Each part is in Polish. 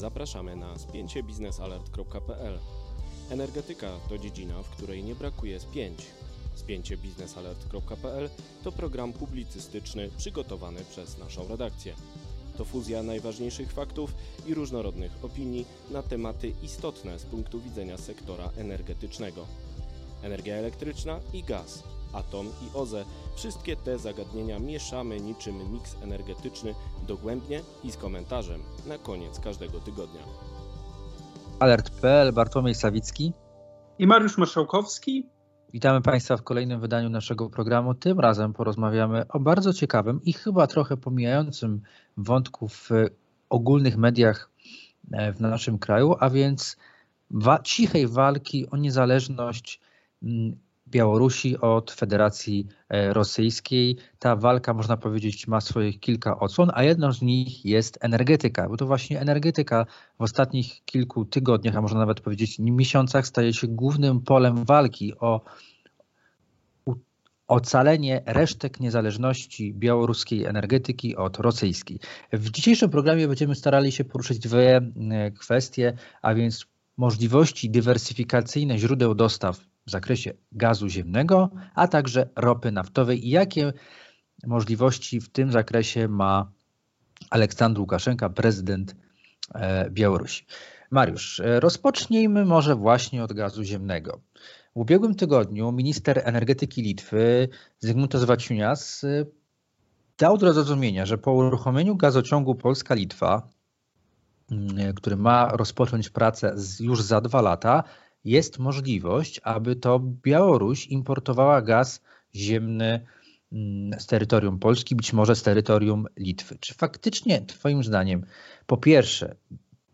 Zapraszamy na spięcie biznesalert.pl. Energetyka to dziedzina, w której nie brakuje spięć. Spięcie biznesalert.pl to program publicystyczny przygotowany przez naszą redakcję. To fuzja najważniejszych faktów i różnorodnych opinii na tematy istotne z punktu widzenia sektora energetycznego. Energia elektryczna i gaz, atom i OZE wszystkie te zagadnienia mieszamy niczym miks energetyczny dogłębnie i z komentarzem na koniec każdego tygodnia. Alert.pl, Bartłomiej Sawicki i Mariusz Marszałkowski. Witamy Państwa w kolejnym wydaniu naszego programu. Tym razem porozmawiamy o bardzo ciekawym i chyba trochę pomijającym wątku w ogólnych mediach e, w naszym kraju, a więc wa cichej walki o niezależność mm, Białorusi od Federacji e, Rosyjskiej. Ta walka, można powiedzieć, ma swoich kilka odsłon, a jedną z nich jest energetyka, bo to właśnie energetyka w ostatnich kilku tygodniach, a można nawet powiedzieć miesiącach, staje się głównym polem walki o ocalenie resztek niezależności białoruskiej energetyki od rosyjskiej. W dzisiejszym programie będziemy starali się poruszyć dwie e, kwestie, a więc możliwości dywersyfikacyjne źródeł dostaw w zakresie gazu ziemnego, a także ropy naftowej i jakie możliwości w tym zakresie ma Aleksandr Łukaszenka, prezydent e, Białorusi. Mariusz, e, rozpocznijmy może właśnie od gazu ziemnego. W ubiegłym tygodniu minister energetyki Litwy Zygmuntas Waciunias e, dał do zrozumienia, że po uruchomieniu gazociągu Polska-Litwa, który ma rozpocząć pracę już za dwa lata, jest możliwość, aby to Białoruś importowała gaz ziemny mm, z terytorium Polski, być może z terytorium Litwy. Czy faktycznie, Twoim zdaniem, po pierwsze,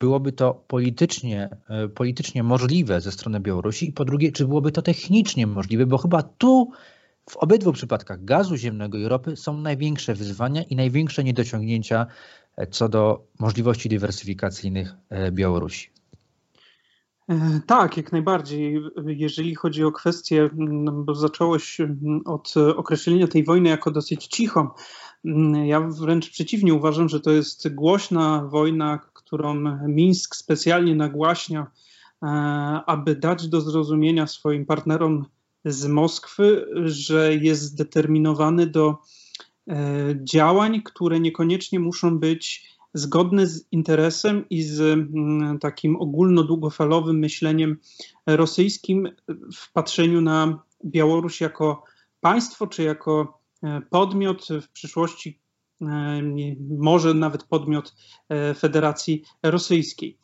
byłoby to politycznie, e, politycznie możliwe ze strony Białorusi i po drugie, czy byłoby to technicznie możliwe, bo chyba tu w obydwu przypadkach gazu ziemnego i ropy są największe wyzwania i największe niedociągnięcia e, co do możliwości dywersyfikacyjnych e, Białorusi. E, tak, jak najbardziej. Jeżeli chodzi o kwestię, mm, bo zacząłeś mm, od określenia tej wojny jako dosyć cichą, mm, ja wręcz przeciwnie uważam, że to jest głośna wojna, którą Mińsk specjalnie nagłaśnia, e, aby dać do zrozumienia swoim partnerom z Moskwy, że jest zdeterminowany do e, działań, które niekoniecznie muszą być zgodny z interesem i z mm, takim ogólnodługofalowym myśleniem rosyjskim w patrzeniu na Białoruś jako państwo, czy jako e, podmiot w przyszłości, e, może nawet podmiot e, Federacji Rosyjskiej.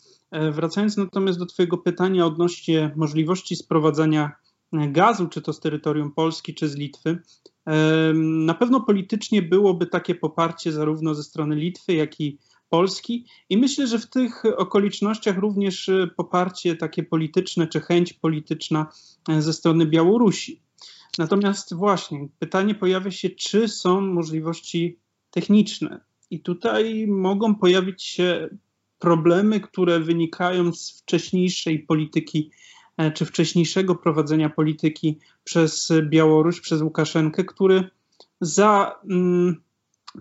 Wracając natomiast do Twojego pytania odnośnie możliwości sprowadzania gazu, czy to z terytorium Polski, czy z Litwy, na pewno politycznie byłoby takie poparcie zarówno ze strony Litwy, jak i Polski i myślę, że w tych okolicznościach również e, poparcie takie polityczne czy chęć polityczna e, ze strony Białorusi. Natomiast właśnie pytanie pojawia się, czy są możliwości techniczne. I tutaj mogą pojawić się problemy, które wynikają z wcześniejszej polityki e, czy wcześniejszego prowadzenia polityki przez Białoruś, przez Łukaszenkę, który za mm,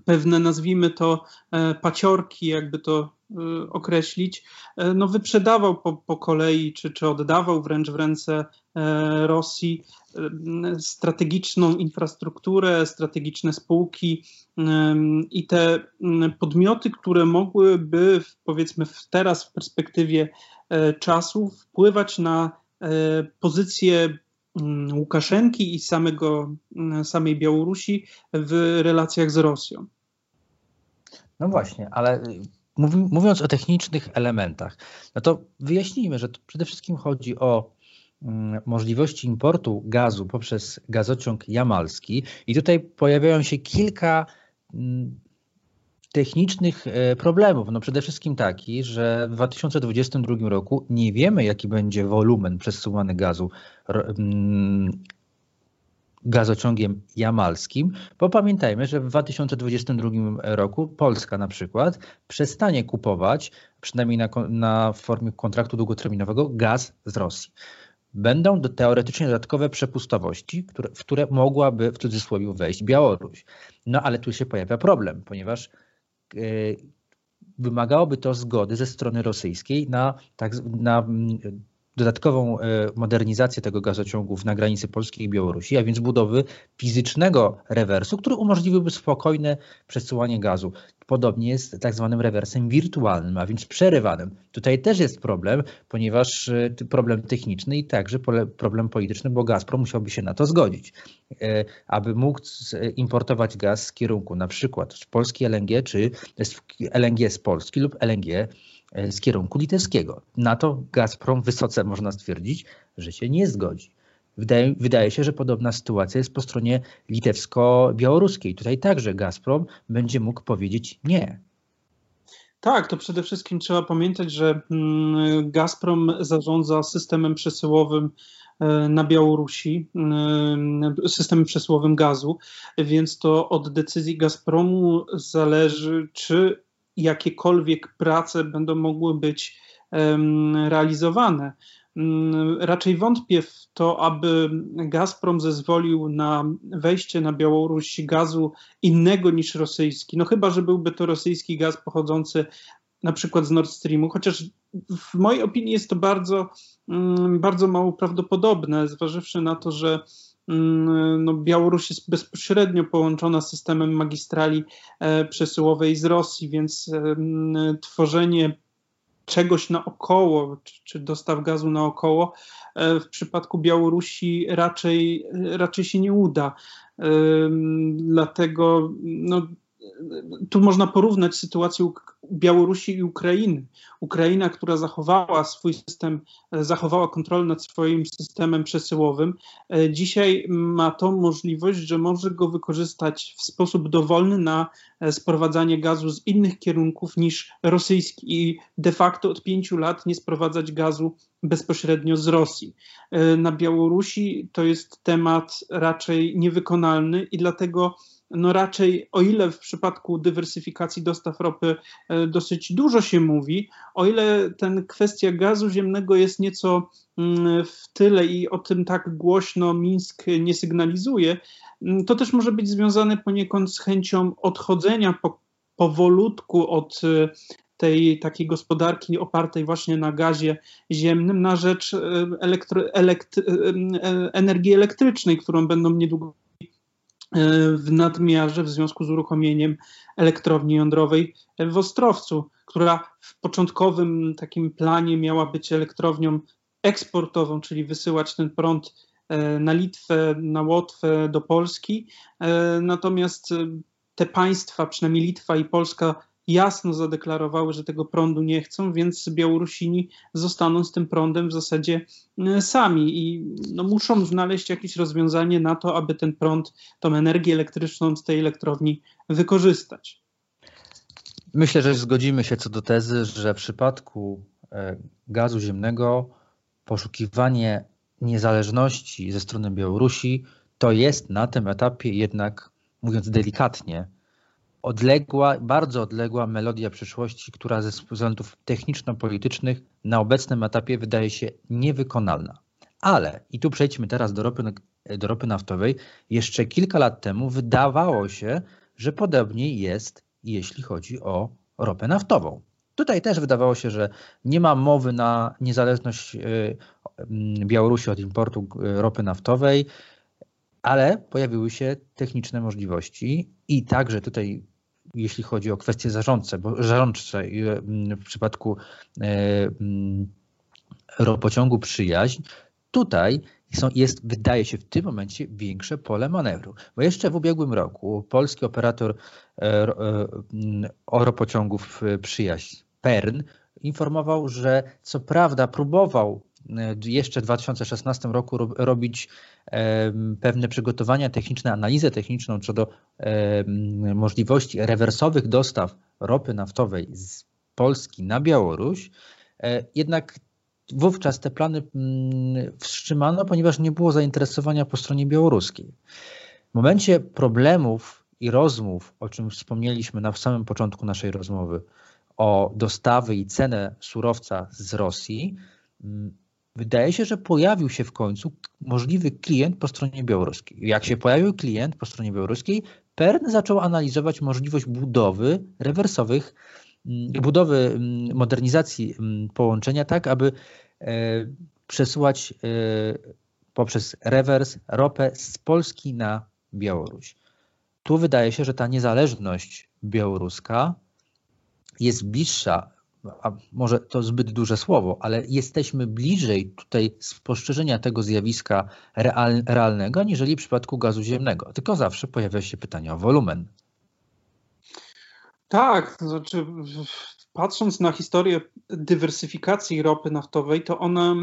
pewne, nazwijmy to, e, paciorki, jakby to e, określić, e, no wyprzedawał po, po kolei, czy, czy oddawał wręcz w ręce Rosji strategiczną infrastrukturę, strategiczne spółki i te podmioty, które mogłyby, powiedzmy, teraz w perspektywie czasu wpływać na pozycję Łukaszenki i samego, mm, samej Białorusi w relacjach z Rosją. No właśnie, ale y, mówiąc o technicznych elementach, no to wyjaśnijmy, że przede wszystkim chodzi o mm, możliwości importu gazu poprzez gazociąg jamalski i tutaj pojawiają się kilka technicznych e, problemów. No przede wszystkim taki, że w 2022 roku nie wiemy, jaki będzie wolumen przesyłany gazu gazociągiem jamalskim, bo pamiętajmy, że w 2022 roku Polska na przykład przestanie kupować, przynajmniej na, na formie kontraktu długoterminowego, gaz z Rosji. Będą do, teoretycznie dodatkowe przepustowości, które, w które mogłaby w cudzysłowie wejść Białoruś. No ale tu się pojawia problem, ponieważ wymagałoby to zgody ze strony rosyjskiej na, tak, na mm, dodatkową e, modernizację tego gazociągów na granicy Polski i Białorusi, a więc budowy fizycznego rewersu, który umożliwiłby spokojne przesyłanie gazu. Podobnie jest tak zwanym rewersem wirtualnym, a więc przerywanym. Tutaj też jest problem, ponieważ e, problem techniczny i także problem polityczny, bo Gazprom musiałby się na to zgodzić. E, aby mógł importować gaz z kierunku na przykład z Polski LNG, czy LNG z Polski lub LNG z kierunku litewskiego. Na to Gazprom wysoce można stwierdzić, że się nie zgodzi. Wydaje, wydaje, się, że podobna sytuacja jest po stronie litewsko-białoruskiej. Tutaj także Gazprom będzie mógł powiedzieć nie. Tak, to przede wszystkim trzeba pamiętać, że mm, Gazprom zarządza systemem przesyłowym e, na Białorusi, e, systemem przesyłowym gazu, więc to od decyzji Gazpromu zależy, czy jakiekolwiek prace będą mogły być realizowane. Mm, raczej wątpię w to, aby Gazprom zezwolił na wejście na Białoruś gazu innego niż rosyjski. No chyba, że byłby to rosyjski gaz pochodzący na przykład z Nord Streamu, chociaż w mojej opinii jest to bardzo, mm, bardzo mało prawdopodobne, zważywszy na to, że no, Białoruś jest bezpośrednio połączona z systemem magistrali e, przesyłowej z Rosji, więc tworzenie czegoś naokoło, czy, czy dostaw gazu naokoło, e, w przypadku Białorusi raczej, raczej się nie uda. Dlatego no, tu można porównać sytuację Białorusi i Ukrainy. Ukraina, która zachowała swój system, zachowała kontrolę nad swoim systemem przesyłowym, e, dzisiaj ma tą możliwość, że może go wykorzystać w sposób dowolny na e, sprowadzanie gazu z innych kierunków niż rosyjski i de facto od pięciu lat nie sprowadzać gazu bezpośrednio z Rosji. E, na Białorusi to jest temat raczej niewykonalny i dlatego no raczej o ile w przypadku dywersyfikacji dostaw ropy e, dosyć dużo się mówi, o ile ten kwestia gazu ziemnego jest nieco mm, w tyle i o tym tak głośno Mińsk nie sygnalizuje, mm, to też może być związane poniekąd z chęcią odchodzenia po, powolutku od e, tej takiej gospodarki opartej właśnie na gazie ziemnym na rzecz e, elektro, elekt, energii elektrycznej, którą będą niedługo w nadmiarze w związku z uruchomieniem elektrowni jądrowej w Ostrowcu, która w początkowym takim planie miała być elektrownią eksportową, czyli wysyłać ten prąd e, na Litwę, na Łotwę, do Polski. E, natomiast te państwa, przynajmniej Litwa i Polska, jasno zadeklarowały, że tego prądu nie chcą, więc Białorusini zostaną z tym prądem w zasadzie e, sami i no, muszą znaleźć jakieś rozwiązanie na to, aby ten prąd, tą energię elektryczną z tej elektrowni wykorzystać. Myślę, że zgodzimy się co do tezy, że w przypadku e, gazu ziemnego poszukiwanie niezależności ze strony Białorusi to jest na tym etapie jednak, mówiąc delikatnie, odległa, bardzo odległa melodia przyszłości, która ze względów techniczno-politycznych na obecnym etapie wydaje się niewykonalna. Ale, i tu przejdźmy teraz do ropy, do ropy naftowej, jeszcze kilka lat temu wydawało się, że podobnie jest, jeśli chodzi o ropę naftową. Tutaj też wydawało się, że nie ma mowy na niezależność y, Białorusi od importu y, ropy naftowej, ale pojawiły się techniczne możliwości i także tutaj jeśli chodzi o kwestie zarządcze, bo zarządcze mm, w przypadku e, ropociągu przyjaźń, tutaj są, jest, wydaje się w tym momencie większe pole manewru. Bo jeszcze w ubiegłym roku polski operator e, e, przyjaźń, PERN, informował, że co prawda próbował jeszcze w 2016 roku robić pewne przygotowania techniczne, analizę techniczną co do możliwości rewersowych dostaw ropy naftowej z Polski na Białoruś. E, jednak wówczas te plany wstrzymano, ponieważ nie było zainteresowania po stronie białoruskiej. W momencie problemów i rozmów, o czym wspomnieliśmy na samym początku naszej rozmowy, o dostawy i cenę surowca z Rosji, wydaje się, że pojawił się w końcu możliwy klient po stronie białoruskiej. Jak się pojawił klient po stronie białoruskiej, PERN zaczął analizować możliwość budowy rewersowych budowy modernizacji połączenia tak, aby przesyłać poprzez rewers ropę z Polski na Białoruś. Tu wydaje się, że ta niezależność białoruska jest bliższa, a może to zbyt duże słowo, ale jesteśmy bliżej tutaj spostrzeżenia tego zjawiska real, realnego, aniżeli w przypadku gazu ziemnego. Tylko zawsze pojawia się pytanie o wolumen. Tak, to znaczy patrząc na historię dywersyfikacji ropy naftowej, to ona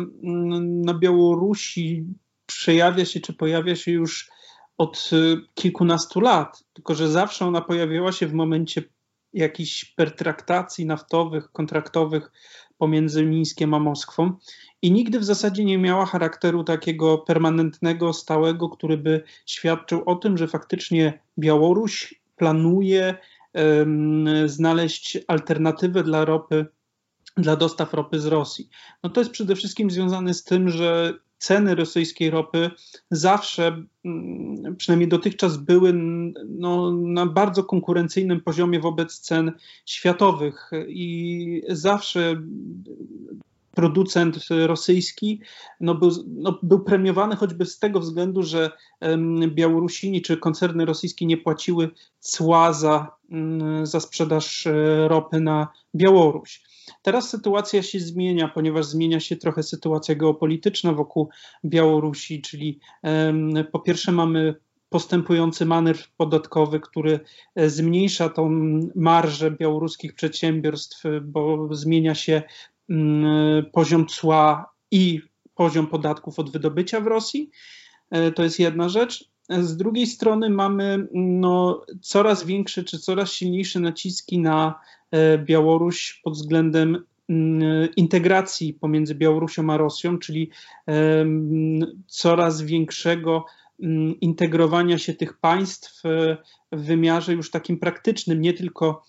na Białorusi przejawia się, czy pojawia się już od y, kilkunastu lat, tylko że zawsze ona pojawiała się w momencie jakichś pertraktacji naftowych, kontraktowych pomiędzy Mińskiem a Moskwą. I nigdy w zasadzie nie miała charakteru takiego permanentnego, stałego, który by świadczył o tym, że faktycznie Białoruś planuje um, znaleźć alternatywę dla ropy, dla dostaw ropy z Rosji. No to jest przede wszystkim związane z tym, że ceny rosyjskiej ropy zawsze, mm, przynajmniej dotychczas, były no, na bardzo konkurencyjnym poziomie wobec cen światowych i zawsze producent rosyjski no był, no był, premiowany choćby z tego względu, że Białorusini czy koncerny rosyjskie nie płaciły cła za, mm, za sprzedaż e, ropy na Białoruś. Teraz sytuacja się zmienia, ponieważ zmienia się trochę sytuacja geopolityczna wokół Białorusi, czyli po pierwsze mamy postępujący manewr podatkowy, który e, zmniejsza tą marżę białoruskich przedsiębiorstw, bo zmienia się mm, poziom cła i poziom podatków od wydobycia w Rosji. E, to jest jedna rzecz. Z drugiej strony mamy no, coraz większe czy coraz silniejsze naciski na e, Białoruś pod względem mm, integracji pomiędzy Białorusią a Rosją, czyli coraz większego mm, integrowania się tych państw e, w wymiarze już takim praktycznym, nie tylko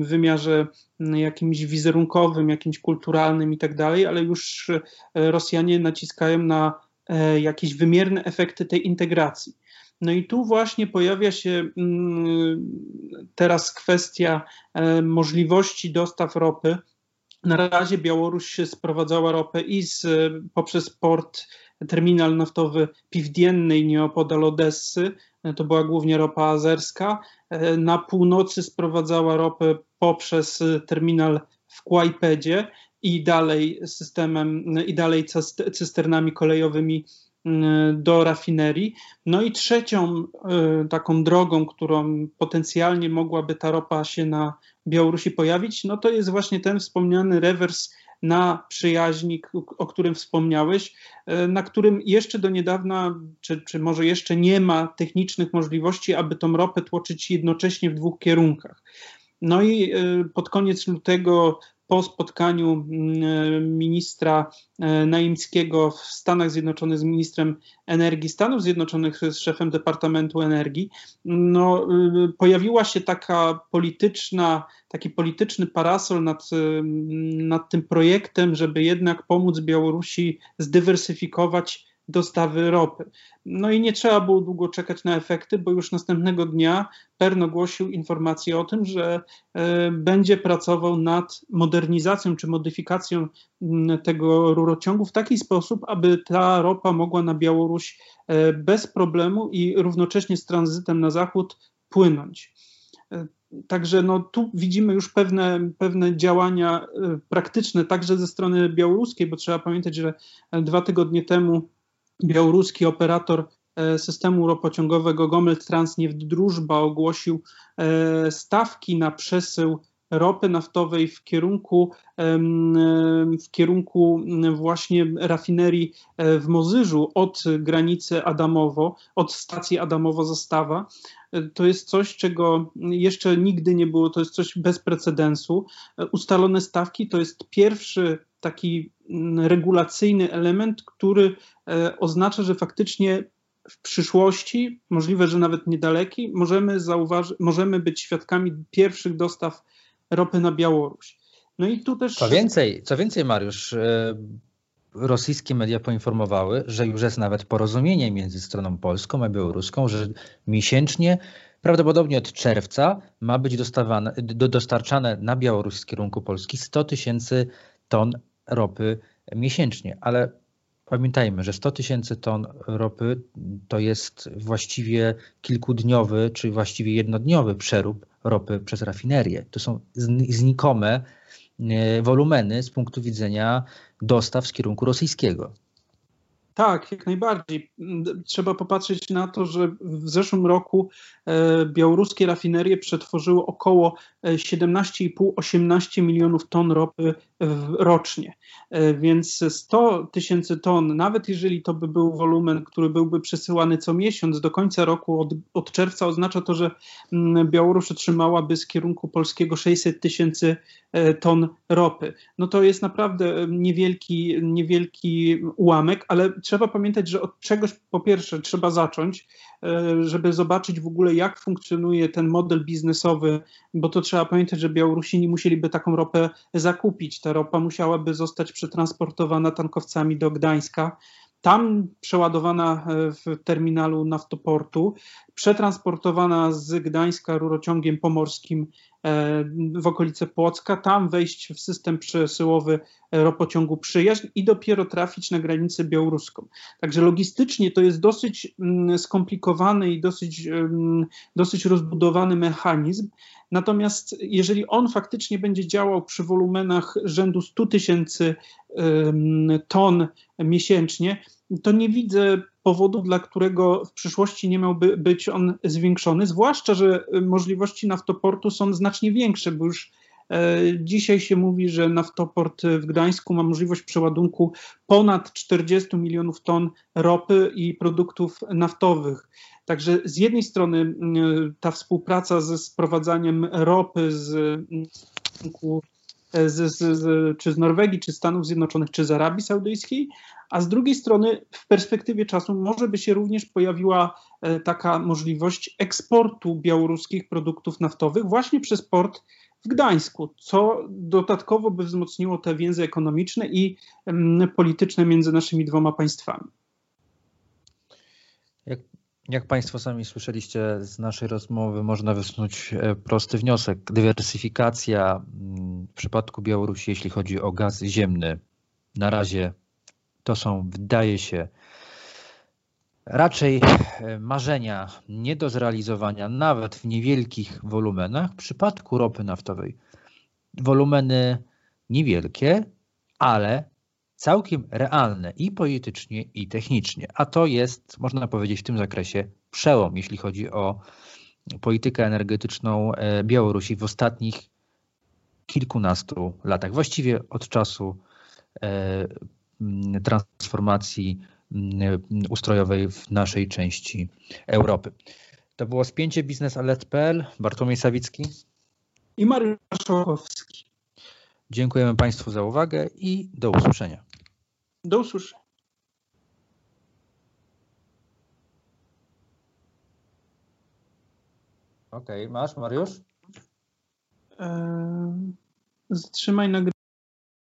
w wymiarze mm, jakimś wizerunkowym, jakimś kulturalnym i tak dalej, ale już e, Rosjanie naciskają na E, jakieś wymierne efekty tej integracji. No i tu właśnie pojawia się mm, teraz kwestia e, możliwości dostaw ropy. Na razie Białoruś sprowadzała ropę i z, poprzez port, terminal naftowy Piwdiennej nieopodal Odessy, to była głównie ropa azerska. E, na północy sprowadzała ropę poprzez terminal w Kłajpedzie i dalej systemem, i dalej cysternami kolejowymi do rafinerii. No i trzecią y, taką drogą, którą potencjalnie mogłaby ta ropa się na Białorusi pojawić, no to jest właśnie ten wspomniany rewers na przyjaźnik, o którym wspomniałeś, y, na którym jeszcze do niedawna, czy, czy może jeszcze nie ma technicznych możliwości, aby tą ropę tłoczyć jednocześnie w dwóch kierunkach. No i y, pod koniec lutego po spotkaniu mm, ministra e, Naimskiego w Stanach Zjednoczonych z ministrem energii Stanów Zjednoczonych, z szefem Departamentu Energii, no, y, pojawiła się taka polityczna, taki polityczny parasol nad, y, nad tym projektem, żeby jednak pomóc Białorusi zdywersyfikować dostawy ropy. No i nie trzeba było długo czekać na efekty, bo już następnego dnia Pern ogłosił informację o tym, że e, będzie pracował nad modernizacją czy modyfikacją tego rurociągu w taki sposób, aby ta ropa mogła na Białoruś e, bez problemu i równocześnie z tranzytem na zachód płynąć. E, także no, tu widzimy już pewne, pewne działania praktyczne, także ze strony białoruskiej, bo trzeba pamiętać, że dwa tygodnie temu białoruski operator e, systemu ropociągowego Gomelt Transneft Drużba ogłosił e, stawki na przesył ropy naftowej w kierunku, w kierunku właśnie rafinerii e, w Mozyżu od granicy Adamowo, od stacji Adamowo-Zastawa. To jest coś, czego jeszcze nigdy nie było, to jest coś bez precedensu. Ustalone stawki to jest pierwszy taki regulacyjny element, który e, oznacza, że faktycznie w przyszłości, możliwe, że nawet niedalekiej, możemy, zauważyć, możemy być świadkami pierwszych dostaw ropy na Białoruś. No i tu też. Co więcej, co więcej Mariusz, e, rosyjskie media poinformowały, że już jest nawet porozumienie między stroną polską a białoruską, że miesięcznie Prawdopodobnie od czerwca ma być do, dostarczane na Białoruś z kierunku Polski 100 tysięcy ton ropy miesięcznie, ale pamiętajmy, że 100 tysięcy ton ropy to jest właściwie kilkudniowy, czy właściwie jednodniowy przerób ropy przez rafinerię. To są znikome e, wolumeny z punktu widzenia dostaw z kierunku rosyjskiego. Tak, jak najbardziej. Trzeba popatrzeć na to, że w zeszłym roku e, białoruskie rafinerie przetworzyły około 17,5-18 e, milionów ton ropy rocznie. E, więc 100 tysięcy ton, nawet jeżeli to by był wolumen, który byłby przesyłany co miesiąc do końca roku, od, od czerwca, oznacza to, że Białoruś otrzymałaby z kierunku polskiego 600 tysięcy ton ropy. No to jest naprawdę niewielki, niewielki ułamek, ale trzeba pamiętać, że od czegoś po pierwsze trzeba zacząć, e, żeby zobaczyć w ogóle, jak funkcjonuje ten model biznesowy, bo to trzeba pamiętać, że Białorusini musieliby taką ropę zakupić. Ta ropa musiałaby zostać przetransportowana tankowcami do Gdańska tam przeładowana e, w terminalu naftoportu, przetransportowana z Gdańska rurociągiem pomorskim e, w okolice Płocka, tam wejść w system przesyłowy ropociągu przyjaźń i dopiero trafić na granicę białoruską. Także logistycznie to jest dosyć mm, skomplikowany i dosyć, mm, dosyć rozbudowany mechanizm. Natomiast jeżeli on faktycznie będzie działał przy wolumenach rzędu 100 tysięcy ton miesięcznie, to nie widzę powodu, dla którego w przyszłości nie miałby być on zwiększony, zwłaszcza, że możliwości naftoportu są znacznie większe, bo już e, Dzisiaj się mówi, że naftoport w Gdańsku ma możliwość przeładunku ponad 40 milionów ton ropy i produktów naftowych. Także z jednej strony ta współpraca ze sprowadzaniem ropy z rynku z, z, z, czy z Norwegii, czy Stanów Zjednoczonych, czy z Arabii Saudyjskiej, a z drugiej strony w perspektywie czasu może by się również pojawiła e, taka możliwość eksportu białoruskich produktów naftowych właśnie przez port w Gdańsku, co dodatkowo by wzmocniło te więzy ekonomiczne i polityczne między naszymi dwoma państwami. Jak Państwo sami słyszeliście z naszej rozmowy, można wysunąć e, prosty wniosek. Dywersyfikacja przypadku Białorusi, jeśli chodzi o gaz ziemny, na razie to są, wydaje się, raczej e, marzenia nie do zrealizowania, nawet w niewielkich wolumenach. W przypadku ropy naftowej wolumeny niewielkie, ale całkiem realne i politycznie, i technicznie. A to jest, można powiedzieć, w tym zakresie przełom, jeśli chodzi o politykę energetyczną e, Białorusi w ostatnich kilkunastu latach. Właściwie od czasu e, transformacji ustrojowej w naszej części Europy. To było spięcie biznesalert.pl. Bartłomiej Sawicki i Mariusz Szołowski. Dziękujemy Państwu za uwagę i do usłyszenia. Do usłyszenia. Okej, okay. masz Mariusz? Eee, zatrzymaj nagrywanie.